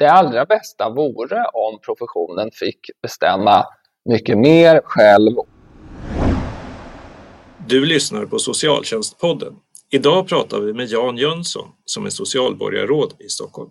det allra bästa vore om professionen fick bestämma mycket mer själv. Du lyssnar på Socialtjänstpodden. Idag pratar vi med Jan Jönsson som är socialborgarråd i Stockholm.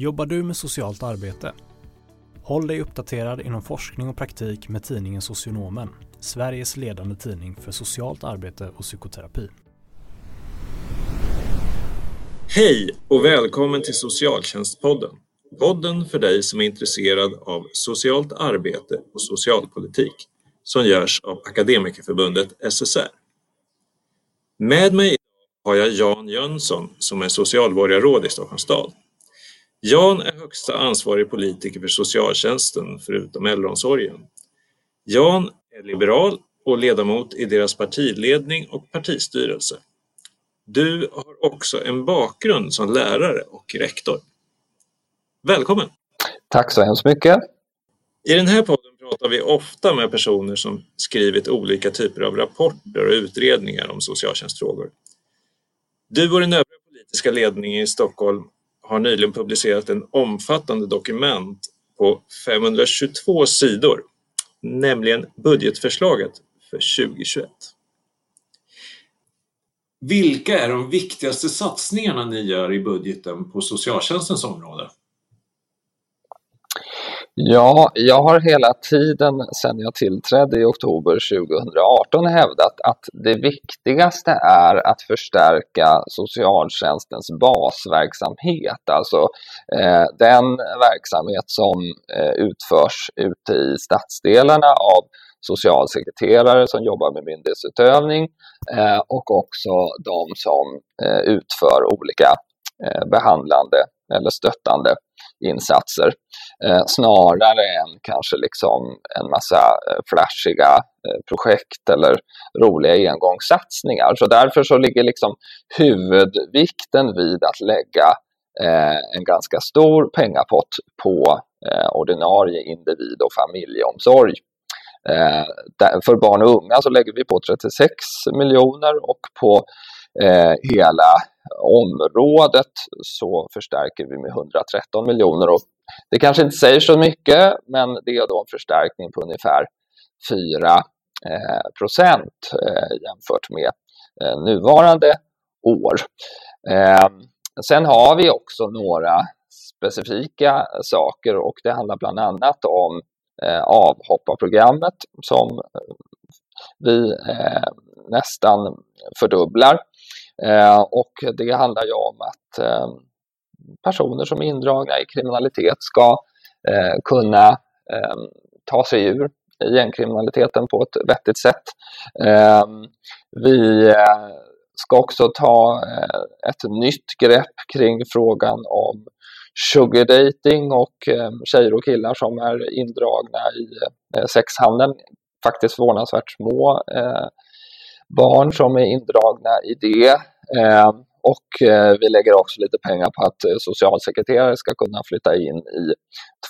Jobbar du med socialt arbete? Håll dig uppdaterad inom forskning och praktik med tidningen Socionomen, Sveriges ledande tidning för socialt arbete och psykoterapi. Hej och välkommen till Socialtjänstpodden. Podden för dig som är intresserad av socialt arbete och socialpolitik som görs av Akademikerförbundet SSR. Med mig har jag Jan Jönsson som är socialborgarråd i Stockholms stad. Jan är högsta ansvarig politiker för socialtjänsten förutom äldreomsorgen. Jan är liberal och ledamot i deras partiledning och partistyrelse. Du har också en bakgrund som lärare och rektor. Välkommen! Tack så hemskt mycket! I den här podden pratar vi ofta med personer som skrivit olika typer av rapporter och utredningar om socialtjänstfrågor. Du och den övriga politiska ledningen i Stockholm har nyligen publicerat en omfattande dokument på 522 sidor, nämligen budgetförslaget för 2021. Vilka är de viktigaste satsningarna ni gör i budgeten på socialtjänstens område? Ja, jag har hela tiden sedan jag tillträdde i oktober 2018 hävdat att det viktigaste är att förstärka socialtjänstens basverksamhet, alltså eh, den verksamhet som eh, utförs ute i stadsdelarna av socialsekreterare som jobbar med myndighetsutövning eh, och också de som eh, utför olika eh, behandlande eller stöttande insatser eh, snarare än kanske liksom en massa eh, flashiga eh, projekt eller roliga engångssatsningar. Så därför så ligger liksom huvudvikten vid att lägga eh, en ganska stor pengapott på eh, ordinarie individ och familjeomsorg. Eh, för barn och unga så lägger vi på 36 miljoner och på hela området så förstärker vi med 113 miljoner. Och det kanske inte säger så mycket, men det är då en förstärkning på ungefär 4 eh, procent eh, jämfört med eh, nuvarande år. Sen har vi också några specifika saker och det handlar bland annat om avhopparprogrammet som vi nästan fördubblar Eh, och det handlar ju om att eh, personer som är indragna i kriminalitet ska eh, kunna eh, ta sig ur gängkriminaliteten på ett vettigt sätt. Eh, vi eh, ska också ta ett nytt grepp kring frågan om sugar dating och tjejer och killar som är indragna i sexhandeln. Faktiskt förvånansvärt små barn som är indragna i det. Ehm, och eh, vi lägger också lite pengar på att eh, socialsekreterare ska kunna flytta in i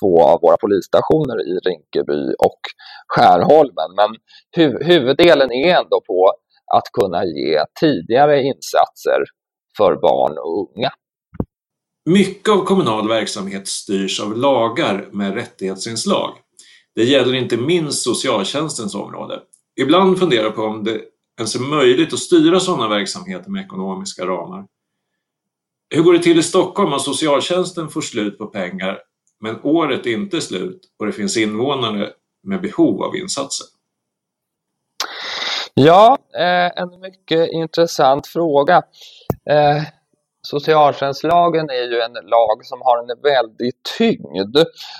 två av våra polisstationer i Rinkeby och Skärholmen. Men hu huvuddelen är ändå på att kunna ge tidigare insatser för barn och unga. Mycket av kommunal verksamhet styrs av lagar med rättighetsinslag. Det gäller inte minst socialtjänstens område. Ibland funderar jag på om det ens är möjligt att styra sådana verksamheter med ekonomiska ramar. Hur går det till i Stockholm om socialtjänsten får slut på pengar men året är inte slut och det finns invånare med behov av insatser? Ja, eh, en mycket intressant fråga. Eh, socialtjänstlagen är ju en lag som har en väldig tyngd.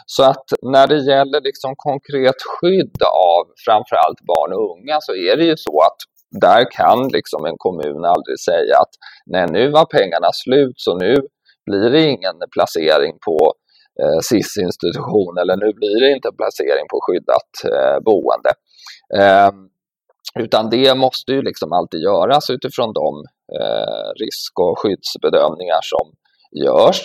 Så att när det gäller liksom konkret skydd av framförallt barn och unga så är det ju så att där kan liksom en kommun aldrig säga att nej nu var pengarna slut så nu blir det ingen placering på eh, SIS-institution eller nu blir det inte placering på skyddat eh, boende. Eh, utan det måste ju liksom alltid göras utifrån de eh, risk och skyddsbedömningar som görs.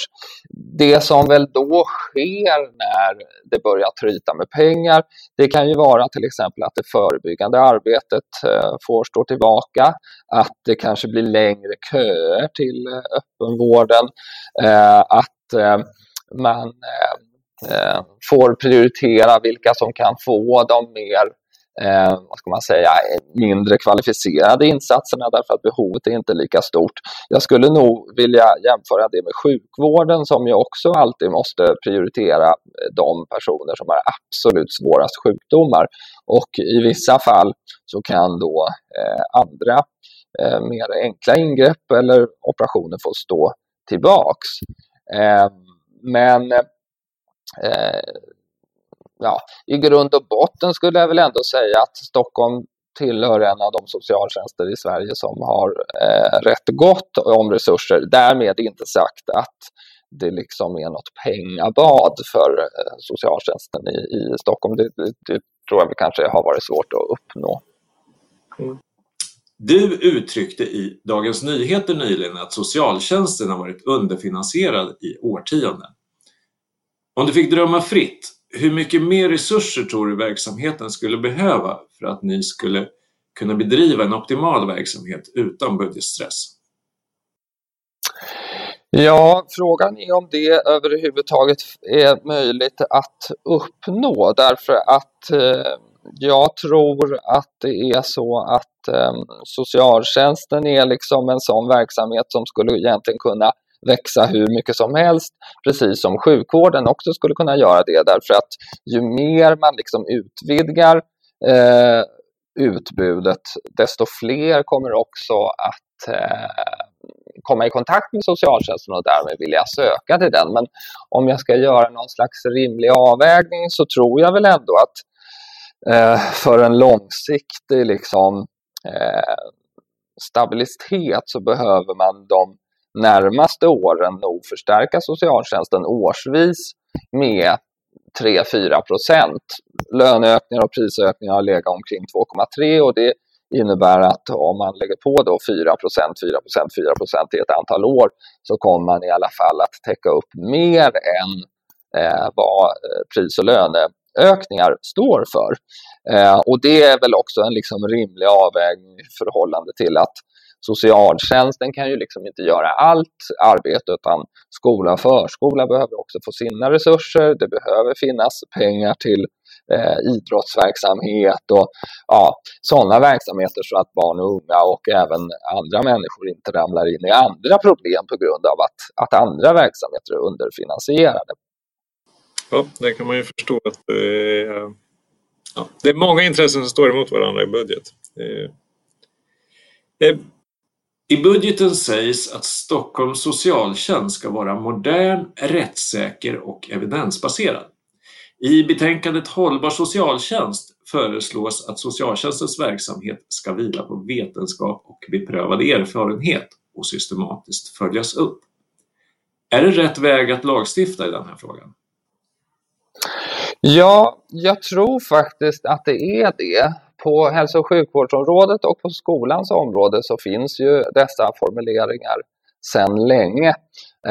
Det som väl då sker när det börjar tryta med pengar, det kan ju vara till exempel att det förebyggande arbetet eh, får stå tillbaka, att det kanske blir längre köer till eh, öppenvården, eh, att man får prioritera vilka som kan få de mer eh, vad ska man säga, mindre kvalificerade insatserna därför att behovet är inte lika stort. Jag skulle nog vilja jämföra det med sjukvården som ju också alltid måste prioritera eh, de personer som har absolut svårast sjukdomar. Och i vissa fall så kan då eh, andra eh, mer enkla ingrepp eller operationer få stå tillbaks. Eh, men eh, ja, i grund och botten skulle jag väl ändå säga att Stockholm tillhör en av de socialtjänster i Sverige som har eh, rätt gott om resurser. Därmed inte sagt att det liksom är något pengabad för eh, socialtjänsten i, i Stockholm. Det, det, det, tror jag kanske har varit svårt att uppnå. Mm. Du uttryckte i Dagens Nyheter nyligen att socialtjänsten har varit underfinansierad i årtionden. Om du fick drömma fritt, hur mycket mer resurser tror du verksamheten skulle behöva för att ni skulle kunna bedriva en optimal verksamhet utan budgetstress? Ja, frågan är om det överhuvudtaget är möjligt att uppnå därför att eh, jag tror att det är så att eh, socialtjänsten är liksom en sån verksamhet som skulle egentligen kunna växa hur mycket som helst, precis som sjukvården också skulle kunna göra det därför att ju mer man liksom utvidgar eh, utbudet, desto fler kommer också att eh, komma i kontakt med socialtjänsten och därmed vilja söka till den. Men om jag ska göra någon slags rimlig avvägning så tror jag väl ändå att eh, för en långsiktig liksom, eh, stabilitet så behöver man de närmaste åren nog förstärka socialtjänsten årsvis med 3-4 procent. Löneökningar och prisökningar har legat omkring 2,3 och det innebär att om man lägger på då 4 procent, 4 procent, 4 procent i ett antal år så kommer man i alla fall att täcka upp mer än eh, vad eh, pris och löneökningar står för. Eh, och det är väl också en liksom rimlig avvägning i förhållande till att socialtjänsten kan ju liksom inte göra allt arbete utan skola och förskola behöver också få sina resurser. Det behöver finnas pengar till eh, idrottsverksamhet och ja, sådana verksamheter så att barn och unga och även andra människor inte ramlar in i andra problem på grund av att, att andra verksamheter är underfinansierade. Ja, det kan man ju förstå att eh, ja, det är många intressen som står emot varandra i budget. Eh, eh i budgeten sägs att Stockholms socialtjänst ska vara modern, rättssäker och evidensbaserad. I betänkandet Hållbar socialtjänst föreslås att socialtjänstens verksamhet ska vila på vetenskap och beprövad erfarenhet och systematiskt följas upp. Är det rätt väg att lagstifta i den här frågan? Ja, jag tror faktiskt att det är det på hälso och sjukvårdsområdet och på skolans område så finns ju dessa formuleringar sedan länge.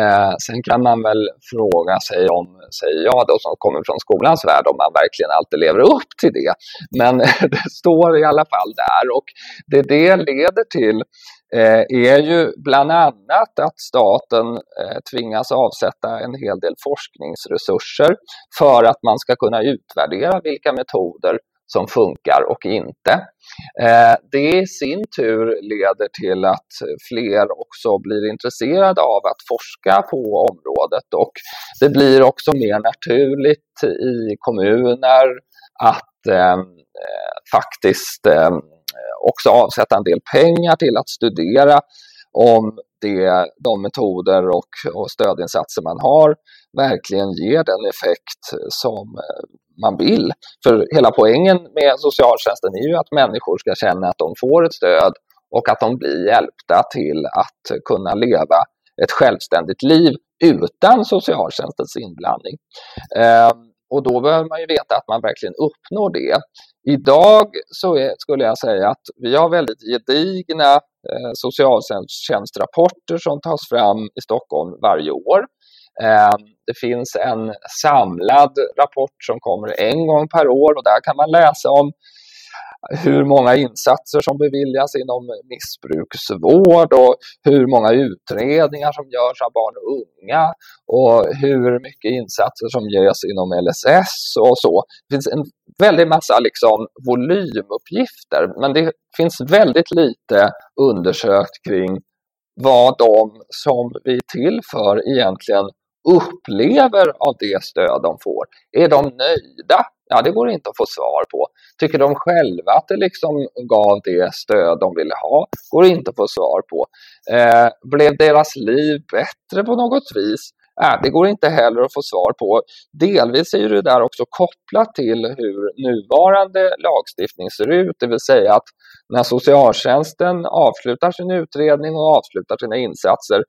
Eh, sen kan man väl fråga sig om, säger jag då som kommer från skolans värld, om man verkligen alltid lever upp till det. Men det står i alla fall där och det det leder till eh, är ju bland annat att staten eh, tvingas avsätta en hel del forskningsresurser för att man ska kunna utvärdera vilka metoder som funkar och inte. Eh, det i sin tur leder till att fler också blir intresserade av att forska på området och det blir också mer naturligt i kommuner att ehm, eh, faktiskt eh, också avsätta en del pengar till att studera om det, de metoder och, och stödinsatser man har verkligen ger den effekt som eh, man vill. För hela poängen med socialtjänsten är ju att människor ska känna att de får ett stöd och att de blir hjälpta till att kunna leva ett självständigt liv utan socialtjänstens inblandning. Eh, och då behöver man ju veta att man verkligen uppnår det. Idag så är, skulle jag säga att vi har väldigt gedigna eh, socialtjänstrapporter som tas fram i Stockholm varje år. Ehm, det finns en samlad rapport som kommer en gång per år och där kan man läsa om hur många insatser som beviljas inom missbruksvård och hur många utredningar som görs av barn och unga och hur mycket insatser som ges inom LSS och så. Det finns en väldig massa liksom volymuppgifter men det finns väldigt lite undersökt kring vad de som vi tillför egentligen upplever av det stöd de får. Är de nöjda? Ja, det går inte att få svar på. Tycker de själva att det liksom gav det stöd de ville ha? Går inte att få svar på. Eh, blev deras liv bättre på något vis? Äh, det går inte heller att få svar på. Delvis är det där också kopplat till hur nuvarande lagstiftning ser ut, det vill säga att när socialtjänsten avslutar sin utredning och avslutar sina insatser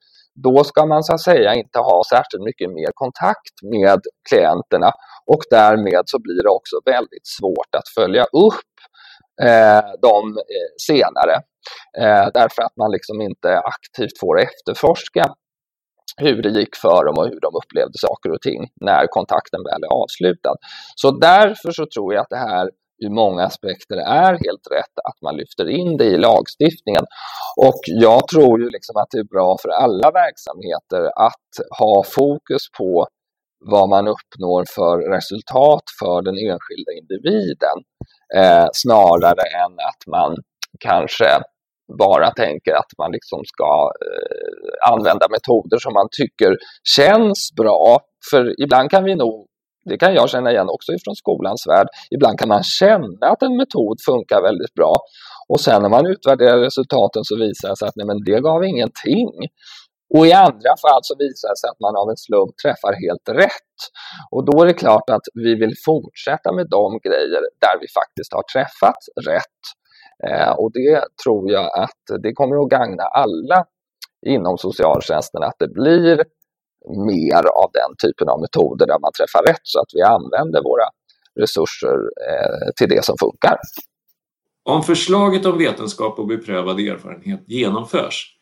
då ska man så att säga inte ha särskilt mycket mer kontakt med klienterna och därmed så blir det också väldigt svårt att följa upp eh, dem eh, senare. Eh, därför att man liksom inte aktivt får efterforska hur det gick för dem och hur de upplevde saker och ting när kontakten väl är avslutad. Så därför så tror jag att det här ur många aspekter är helt rätt att man lyfter in det i lagstiftningen. Och jag tror ju liksom att det är bra för alla verksamheter att ha fokus på vad man uppnår för resultat för den enskilda individen eh, snarare än att man kanske bara tänker att man liksom ska eh, använda metoder som man tycker känns bra. För ibland kan vi nog det kan jag känna igen också ifrån skolans värld. Ibland kan man känna att en metod funkar väldigt bra och sen när man utvärderar resultaten så visar det sig att nej, men det gav ingenting. Och i andra fall så visar det sig att man av en slump träffar helt rätt. Och då är det klart att vi vill fortsätta med de grejer där vi faktiskt har träffat rätt. Eh, och det tror jag att det kommer att gagna alla inom socialtjänsten att det blir mer av den typen av metoder där man träffar rätt så att vi använder våra resurser eh, till det som funkar. Om förslaget om vetenskap och beprövad erfarenhet genomförs,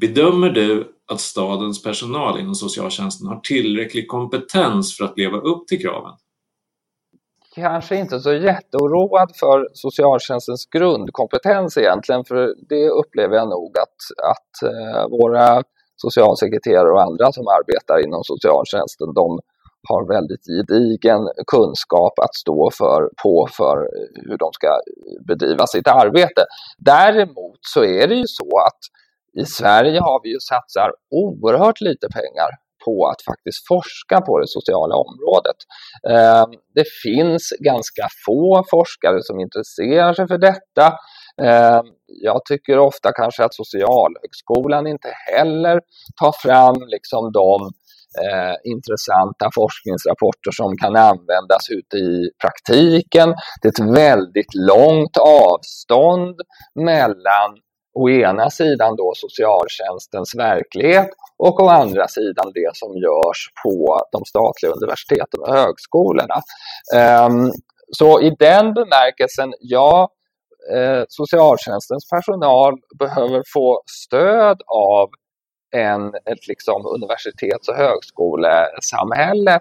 bedömer du att stadens personal inom socialtjänsten har tillräcklig kompetens för att leva upp till kraven? Kanske inte så jätteoroad för socialtjänstens grundkompetens egentligen, för det upplever jag nog att, att eh, våra socialsekreterare och andra som arbetar inom socialtjänsten, de har väldigt gedigen kunskap att stå för, på för hur de ska bedriva sitt arbete. Däremot så är det ju så att i Sverige har vi ju satsar oerhört lite pengar på att faktiskt forska på det sociala området. Ehm, det finns ganska få forskare som intresserar sig för detta. Ehm, jag tycker ofta kanske att Socialhögskolan inte heller tar fram liksom de eh, intressanta forskningsrapporter som kan användas ute i praktiken. Det är ett väldigt långt avstånd mellan å ena sidan då socialtjänstens verklighet och å andra sidan det som görs på de statliga universiteten och högskolorna. Ehm, så i den bemärkelsen, ja, eh, socialtjänstens personal behöver få stöd av en, ett liksom universitets och högskolesamhälle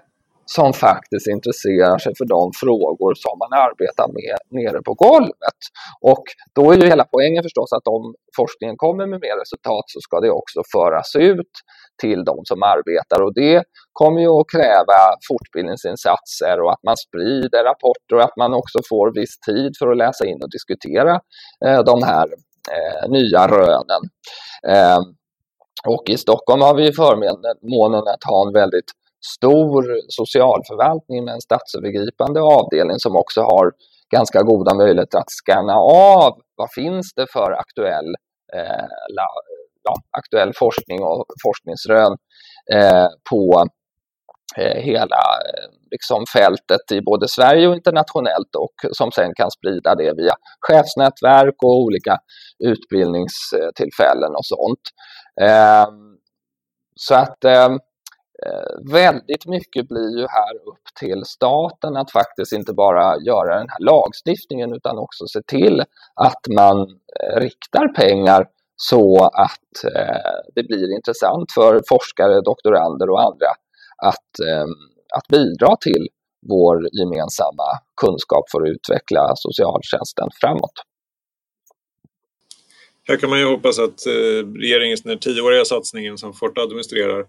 som faktiskt intresserar sig för de frågor som man arbetar med nere på golvet. Och då är ju hela poängen förstås att om forskningen kommer med mer resultat så ska det också föras ut till de som arbetar och det kommer ju att kräva fortbildningsinsatser och att man sprider rapporter och att man också får viss tid för att läsa in och diskutera eh, de här eh, nya rönen. Eh, och i Stockholm har vi förmånen att ha en väldigt stor socialförvaltning med en statsövergripande avdelning som också har ganska goda möjligheter att scanna av vad finns det för aktuell, eh, la, ja, aktuell forskning och forskningsrön eh, på eh, hela eh, liksom fältet i både Sverige och internationellt och som sen kan sprida det via chefsnätverk och olika utbildningstillfällen och sånt. Eh, så att eh, Eh, väldigt mycket blir ju här upp till staten att faktiskt inte bara göra den här lagstiftningen utan också se till att man eh, riktar pengar så att eh, det blir intressant för forskare, doktorander och andra att, ehm, att bidra till vår gemensamma kunskap för att utveckla socialtjänsten framåt. Här kan man ju hoppas att regeringens den tioåriga satsningen som Forte administrerar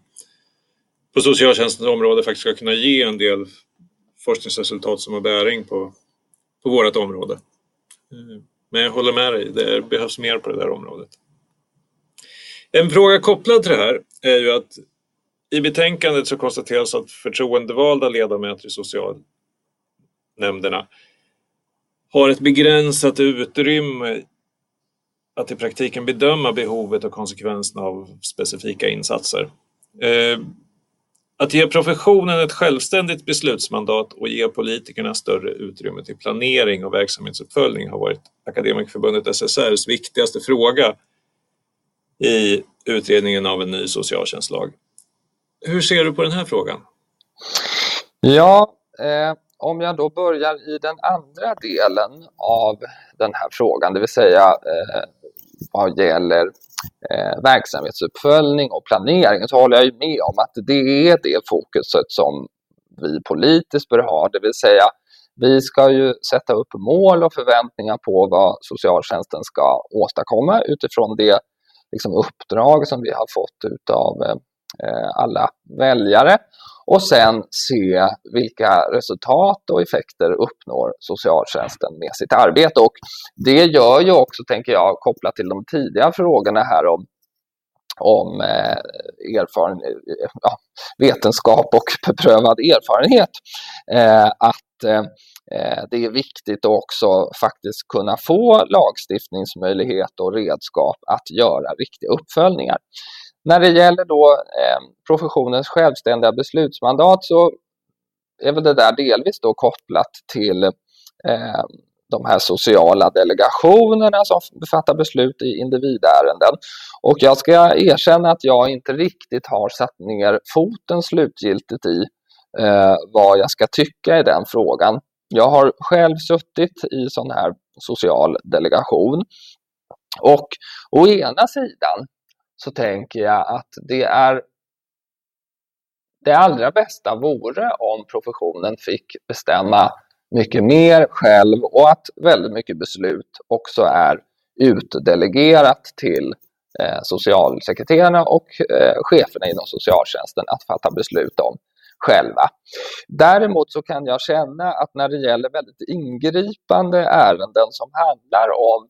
på socialtjänstens område faktiskt ska kunna ge en del forskningsresultat som har bäring på, på vårt område. Eh, men jag håller med dig, det behövs mer på det där området. En fråga kopplad till det här är ju att i betänkandet så konstateras att förtroendevalda ledamöter i socialnämnderna har ett begränsat utrymme att i praktiken bedöma behovet och konsekvenserna av specifika insatser. Eh, att ge professionen ett självständigt beslutsmandat och ge politikerna större utrymme till planering och verksamhetsuppföljning har varit Akademikerförbundet SSRs viktigaste fråga i utredningen av en ny socialtjänstlag. Hur ser du på den här frågan? Ja, eh, om jag då börjar i den andra delen av den här frågan, det vill säga eh, vad gäller eh, verksamhetsuppföljning och planering, så håller jag med om att det är det fokuset som vi politiskt bör ha, det vill säga vi ska ju sätta upp mål och förväntningar på vad socialtjänsten ska åstadkomma utifrån det liksom, uppdrag som vi har fått av eh, eh, alla väljare och sen se vilka resultat och effekter uppnår socialtjänsten med sitt arbete. Och det gör ju också, tänker jag, kopplat till de tidiga frågorna här om om eh, erfaren, ja, vetenskap och beprövad erfarenhet. Eh, att eh, eh det är viktigt att också faktiskt kunna få lagstiftningsmöjlighet och redskap att göra riktiga uppföljningar. När det gäller då eh, professionens självständiga beslutsmandat så är väl det där delvis då kopplat till eh, de här sociala delegationerna som fattar beslut i individärenden. Och jag ska erkänna att jag inte riktigt har satt ner foten slutgiltigt i eh, vad jag ska tycka i den frågan. Jag har själv suttit i sån här social delegation och å ena sidan så tänker jag att det är det allra bästa vore om professionen fick bestämma mycket mer själv och att väldigt mycket beslut också är utdelegerat till eh, socialsekreterarna och eh, cheferna inom socialtjänsten att fatta beslut om själva. Däremot så kan jag känna att när det gäller väldigt ingripande ärenden som handlar om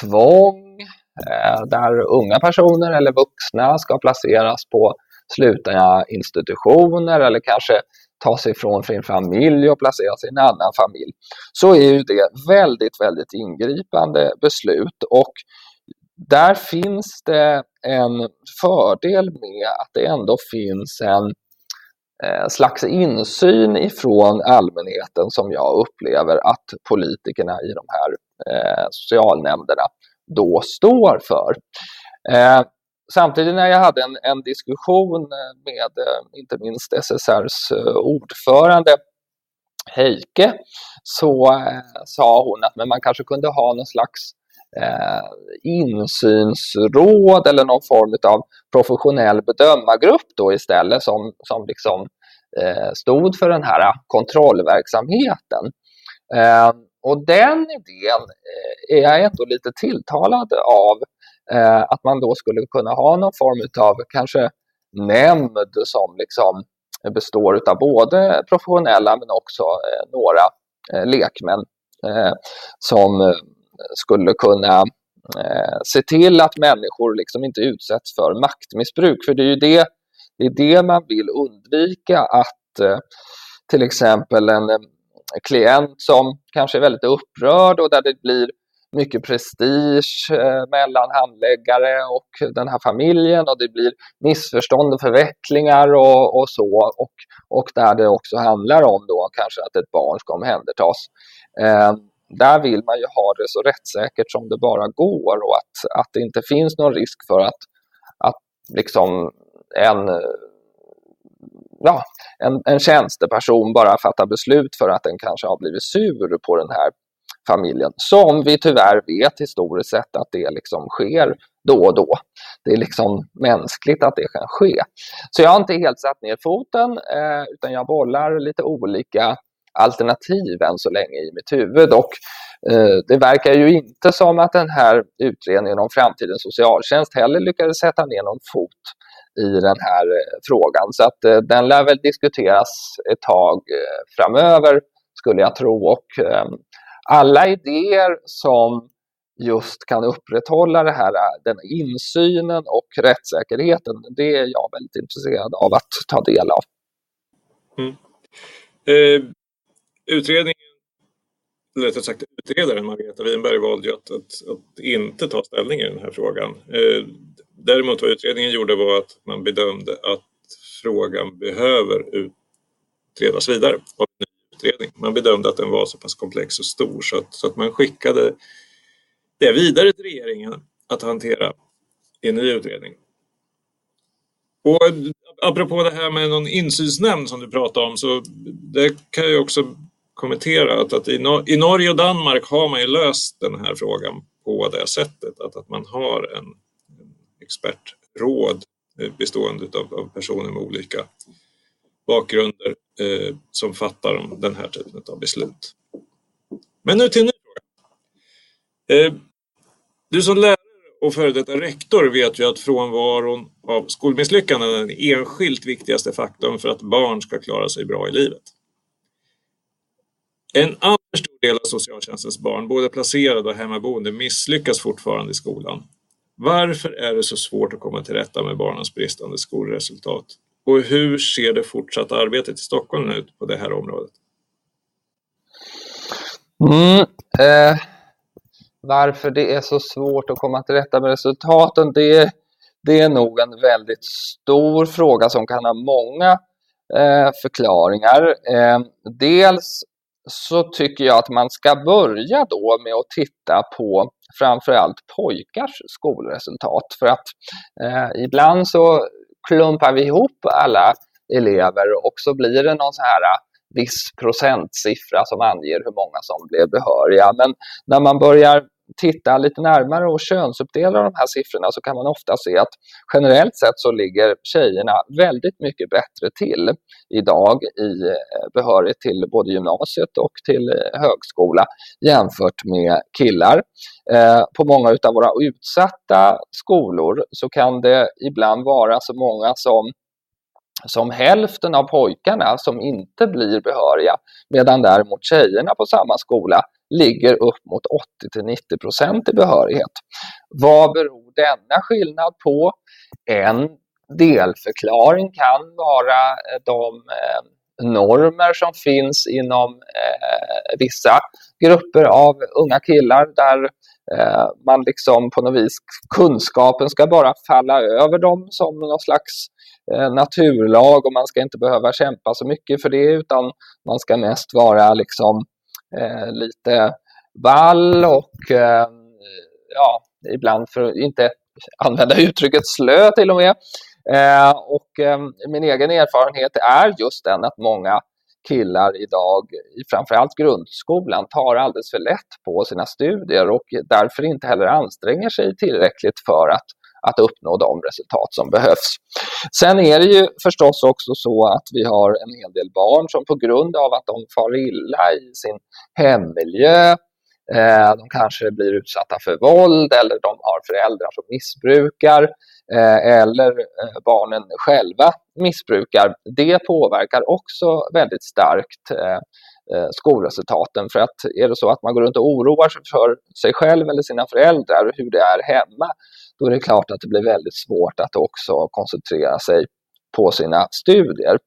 tvång, Eh, där unga personer eller vuxna ska placeras på slutna institutioner eller kanske ta sig ifrån sin familj och placeras i en annan familj, så är ju det väldigt, väldigt ingripande beslut och där finns det en fördel med att det ändå finns en eh, slags insyn ifrån allmänheten som jag upplever att politikerna i de här eh, socialnämnderna då står för. Eh, samtidigt när jag hade en, en diskussion eh, med eh, inte minst SSRs eh, ordförande Heike så eh, sa hon att men man kanske kunde ha någon slags eh, insynsråd eller någon form av professionell bedömargrupp då istället som, som liksom eh, stod för den här kontrollverksamheten. Eh, och den idén eh, är jag ändå lite tilltalad av. Eh, att man då skulle kunna ha någon form av kanske nämnd som liksom består av både professionella men också eh, några lekmän som skulle kunna se till att människor liksom inte utsätts för maktmissbruk. För det är ju det, det, är det man vill undvika att till exempel en klient som kanske är väldigt upprörd och där det blir mycket prestige eh, mellan handläggare och den här familjen och det blir missförstånd och förvecklingar och, och så. Och, och där det också handlar om då kanske att ett barn ska omhändertas. Eh, där vill man ju ha det så rättssäkert som det bara går och att, att det inte finns någon risk för att, att liksom en ja, en, en tjänsteperson bara fattar beslut för att den kanske har blivit sur på den här familjen. Som vi tyvärr vet historiskt sett att det liksom sker då och då. Det är liksom mänskligt att det kan ske. Så jag har inte helt satt ner foten eh, utan jag bollar lite olika alternativ än så länge i mitt huvud. Och eh, det verkar ju inte som att den här utredningen om framtidens socialtjänst heller lyckades sätta ner någon fot i den här eh, frågan. Så att eh, den lär väl diskuteras ett tag eh, framöver skulle jag tro. Och ehm, alla idéer som just kan upprätthålla det här, den insynen och rättssäkerheten, det är jag väldigt intresserad av att ta del av. Mm. Eh, utredningen, eller rättare sagt utredaren Margareta Winberg valde ju att, att, att, inte ta ställning i den här frågan. Eh, Däremot vad utredningen gjorde var att man bedömde att frågan behöver utredas vidare av en ny utredning. Man bedömde att den var så pass komplex och stor så att, så att man skickade det vidare till regeringen att hantera i en ny utredning. Och apropå det här med någon insynsnämnd som du pratade om så det kan jag också kommentera att, att i, Nor i Norge och Danmark har man ju löst den här frågan på det sättet att, att man har en expertråd eh, bestående av, av personer med olika bakgrunder eh, som fattar den här typen av beslut. Men nu till en ny fråga. Eh, du som lärare och före detta rektor vet ju att frånvaron av skolmisslyckanden är den enskilt viktigaste faktorn för att barn ska klara sig bra i livet. En alltför stor del av socialtjänstens barn, både placerade och hemmaboende, misslyckas fortfarande i skolan. Varför är det så svårt att komma till rätta med barnens bristande skolresultat? Och hur ser det fortsatta arbetet i Stockholm ut på det här området? Mm, eh, varför det är så svårt att komma till rätta med resultaten, det, det är nog en väldigt stor fråga som kan ha många eh, förklaringar. Eh, dels så tycker jag att man ska börja då med att titta på framförallt pojkars skolresultat. För att eh, ibland så klumpar vi ihop alla elever och så blir det någon så här eh, viss procentsiffra som anger hur många som blev behöriga. Men när man börjar titta lite närmare och könsuppdelar de här siffrorna så kan man ofta se att generellt sett så ligger tjejerna väldigt mycket bättre till idag i eh, behörighet till både gymnasiet och till eh, högskola jämfört med killar. Eh, på många av våra utsatta skolor så kan det ibland vara så många som som hälften av pojkarna som inte blir behöriga medan däremot tjejerna på samma skola ligger upp mot 80-90 procent i behörighet. Vad beror denna skillnad på? En delförklaring kan vara eh, de eh, normer som finns inom eh, vissa grupper av unga killar där man liksom på något vis, kunskapen ska bara falla över dem som någon slags Eh, naturlag och man ska inte behöva kämpa så mycket för det utan man ska mest vara liksom eh, lite vall och eh, ja, ibland för att inte använda uttrycket slö till och med. Eh, och eh, min egen erfarenhet är just den att många killar idag, i framförallt grundskolan, tar alldeles för lätt på sina studier och därför inte heller anstränger sig tillräckligt för att, att uppnå de resultat som behövs. Sen är det ju förstås också så att vi har en hel del barn som på grund av att de far illa i sin hemmiljö, eh, de kanske blir utsatta för våld eller de har föräldrar som missbrukar eh, eller eh, barnen själva missbrukar. Det påverkar också väldigt starkt Eh, skolresultaten. För att är det så att man går runt och oroar sig för sig själv eller sina föräldrar och hur det är hemma, då är det klart att det blir väldigt svårt att också koncentrera sig på sina studier.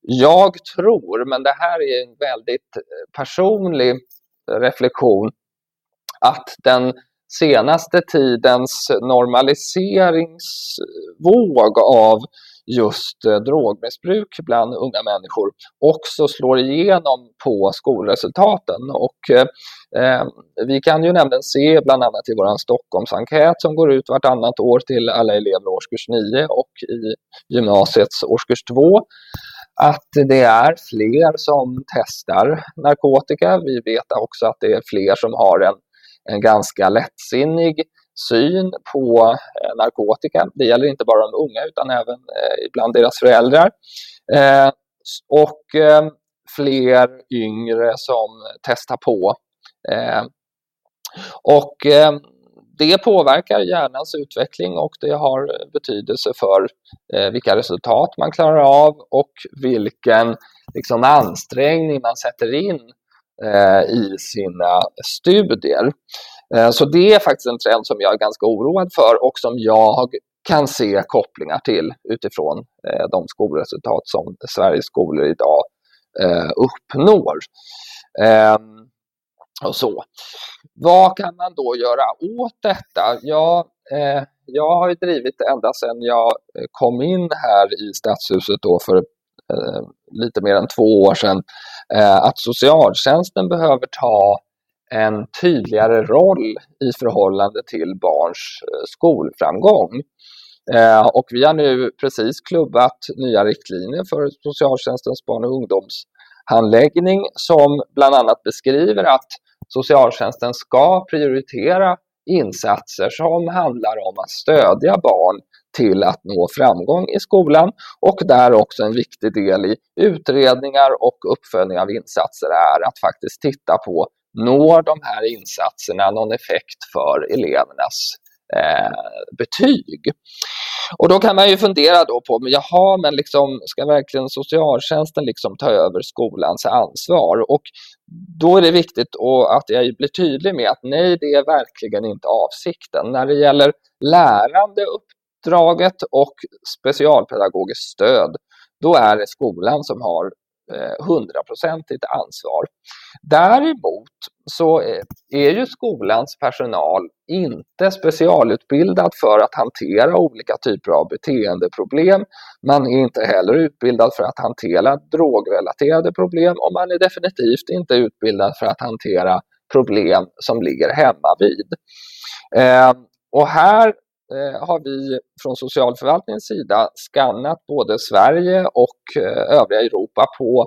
Jag tror, men det här är en väldigt eh, personlig reflektion att den senaste tidens normaliseringsvåg eh, av just eh, drogmissbruk bland unga människor också slår igenom på skolresultaten. Och, eh, eh, vi kan ju nämligen se bland annat i vår Stockholmsenkät som går ut vartannat år till alla elever i årskurs 9 och i gymnasiets årskurs 2 att det är fler som testar narkotika. Vi vet också att det är fler som har en, en ganska lättsinnig syn på eh, narkotika. Det gäller inte bara de unga utan även eh, ibland deras föräldrar. Eh, och fler yngre som testar på. Och det påverkar hjärnans utveckling och det har betydelse för vilka resultat man klarar av och vilken liksom, ansträngning man sätter in i sina studier. Eh, så det är faktiskt en trend som jag är ganska oroad för och som jag kan se kopplingar till utifrån eh, de skolresultat som Sveriges skolor idag eh, uppnår. Ehm, och så. Vad kan man då göra åt detta? Ja, jag har ju drivit ända sedan jag kom in här i Stadshuset då för lite mer än två år sedan att socialtjänsten behöver ta en tydligare roll i förhållande till barns eh, skolframgång. Eh, och vi har nu precis klubbat nya riktlinjer för socialtjänstens barn och ungdomshandläggning som bland annat beskriver att socialtjänsten ska prioritera insatser som handlar om att stödja barn till att nå framgång i skolan och där också en viktig del i utredningar och uppföljning av insatser är att faktiskt titta på når de här insatserna någon effekt för elevernas eh, betyg? Och då kan man ju fundera då på, men jaha, men liksom, ska verkligen socialtjänsten liksom ta över skolans ansvar? Och då är det viktigt att jag blir tydlig med att nej, det är verkligen inte avsikten. När det gäller lärande uppdraget och specialpedagogiskt stöd, då är det skolan som har Eh, hundraprocentigt ansvar. Däremot så eh, är ju skolans personal inte specialutbildad för att hantera olika typer av beteendeproblem. Man är inte heller utbildad för att hantera drogrelaterade problem och man är definitivt inte utbildad för att hantera problem som ligger hemma vid. Eh, och här Eh, har vi från socialförvaltningens sida skannat både Sverige och eh, övriga Europa på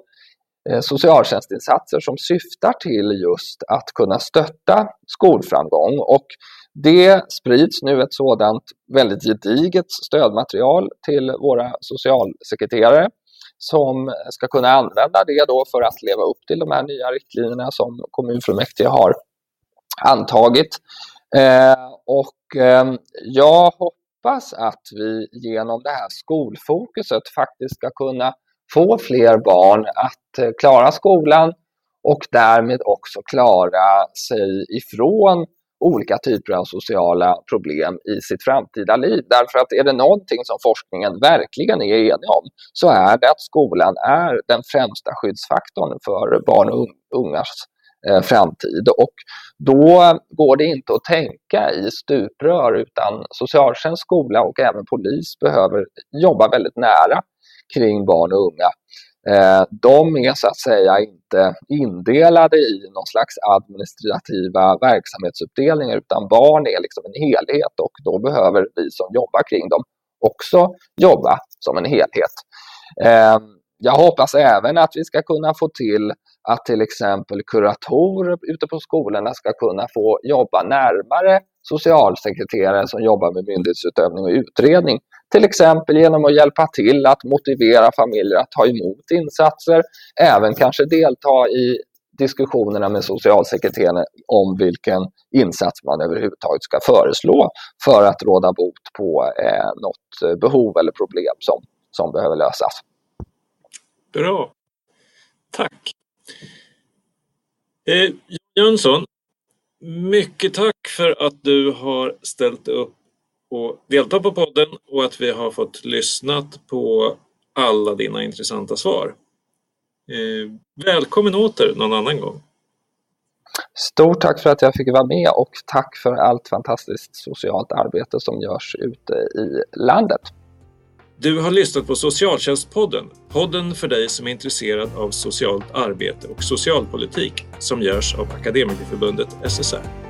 eh, socialtjänstinsatser som syftar till just att kunna stötta skolframgång. Och det sprids nu ett sådant väldigt gediget stödmaterial till våra socialsekreterare som ska kunna använda det då för att leva upp till de här nya riktlinjerna som kommunfullmäktige har antagit. Eh, och Ehm, jag hoppas att vi genom det här skolfokuset faktiskt ska kunna få fler barn att eh, klara skolan och därmed också klara sig ifrån olika typer av sociala problem i sitt framtida liv. Därför att är det någonting som forskningen verkligen är enig om så är det att skolan är den främsta skyddsfaktorn för barn och ungas Eh, framtid. Och då går det inte att tänka i stuprör utan socialtjänst, skola och även polis behöver jobba väldigt nära kring barn och unga. Eh, de är så att säga inte indelade i någon slags administrativa verksamhetsuppdelningar utan barn är liksom en helhet och då behöver vi som jobbar kring dem också jobba som en helhet. Eh, jag hoppas även att vi ska kunna få till att till exempel kuratorer ute på skolorna ska kunna få jobba närmare socialsekreterare som jobbar med myndighetsutövning och utredning. Till exempel genom att hjälpa till att motivera familjer att ta emot insatser, även kanske delta i diskussionerna med socialsekreteraren om vilken insats man överhuvudtaget ska föreslå för att råda bot på eh, något behov eller problem som, som behöver lösas. Bra. Tack. Eh, Jönsson, mycket tack för att du har ställt upp och deltagit på podden och att vi har fått lyssnat på alla dina intressanta svar. Eh, välkommen åter någon annan gång. Stort tack för att jag fick vara med och tack för allt fantastiskt socialt arbete som görs ute i landet. Du har lyssnat på Socialtjänstpodden, podden för dig som är intresserad av socialt arbete och socialpolitik som görs av Akademikerförbundet SSR.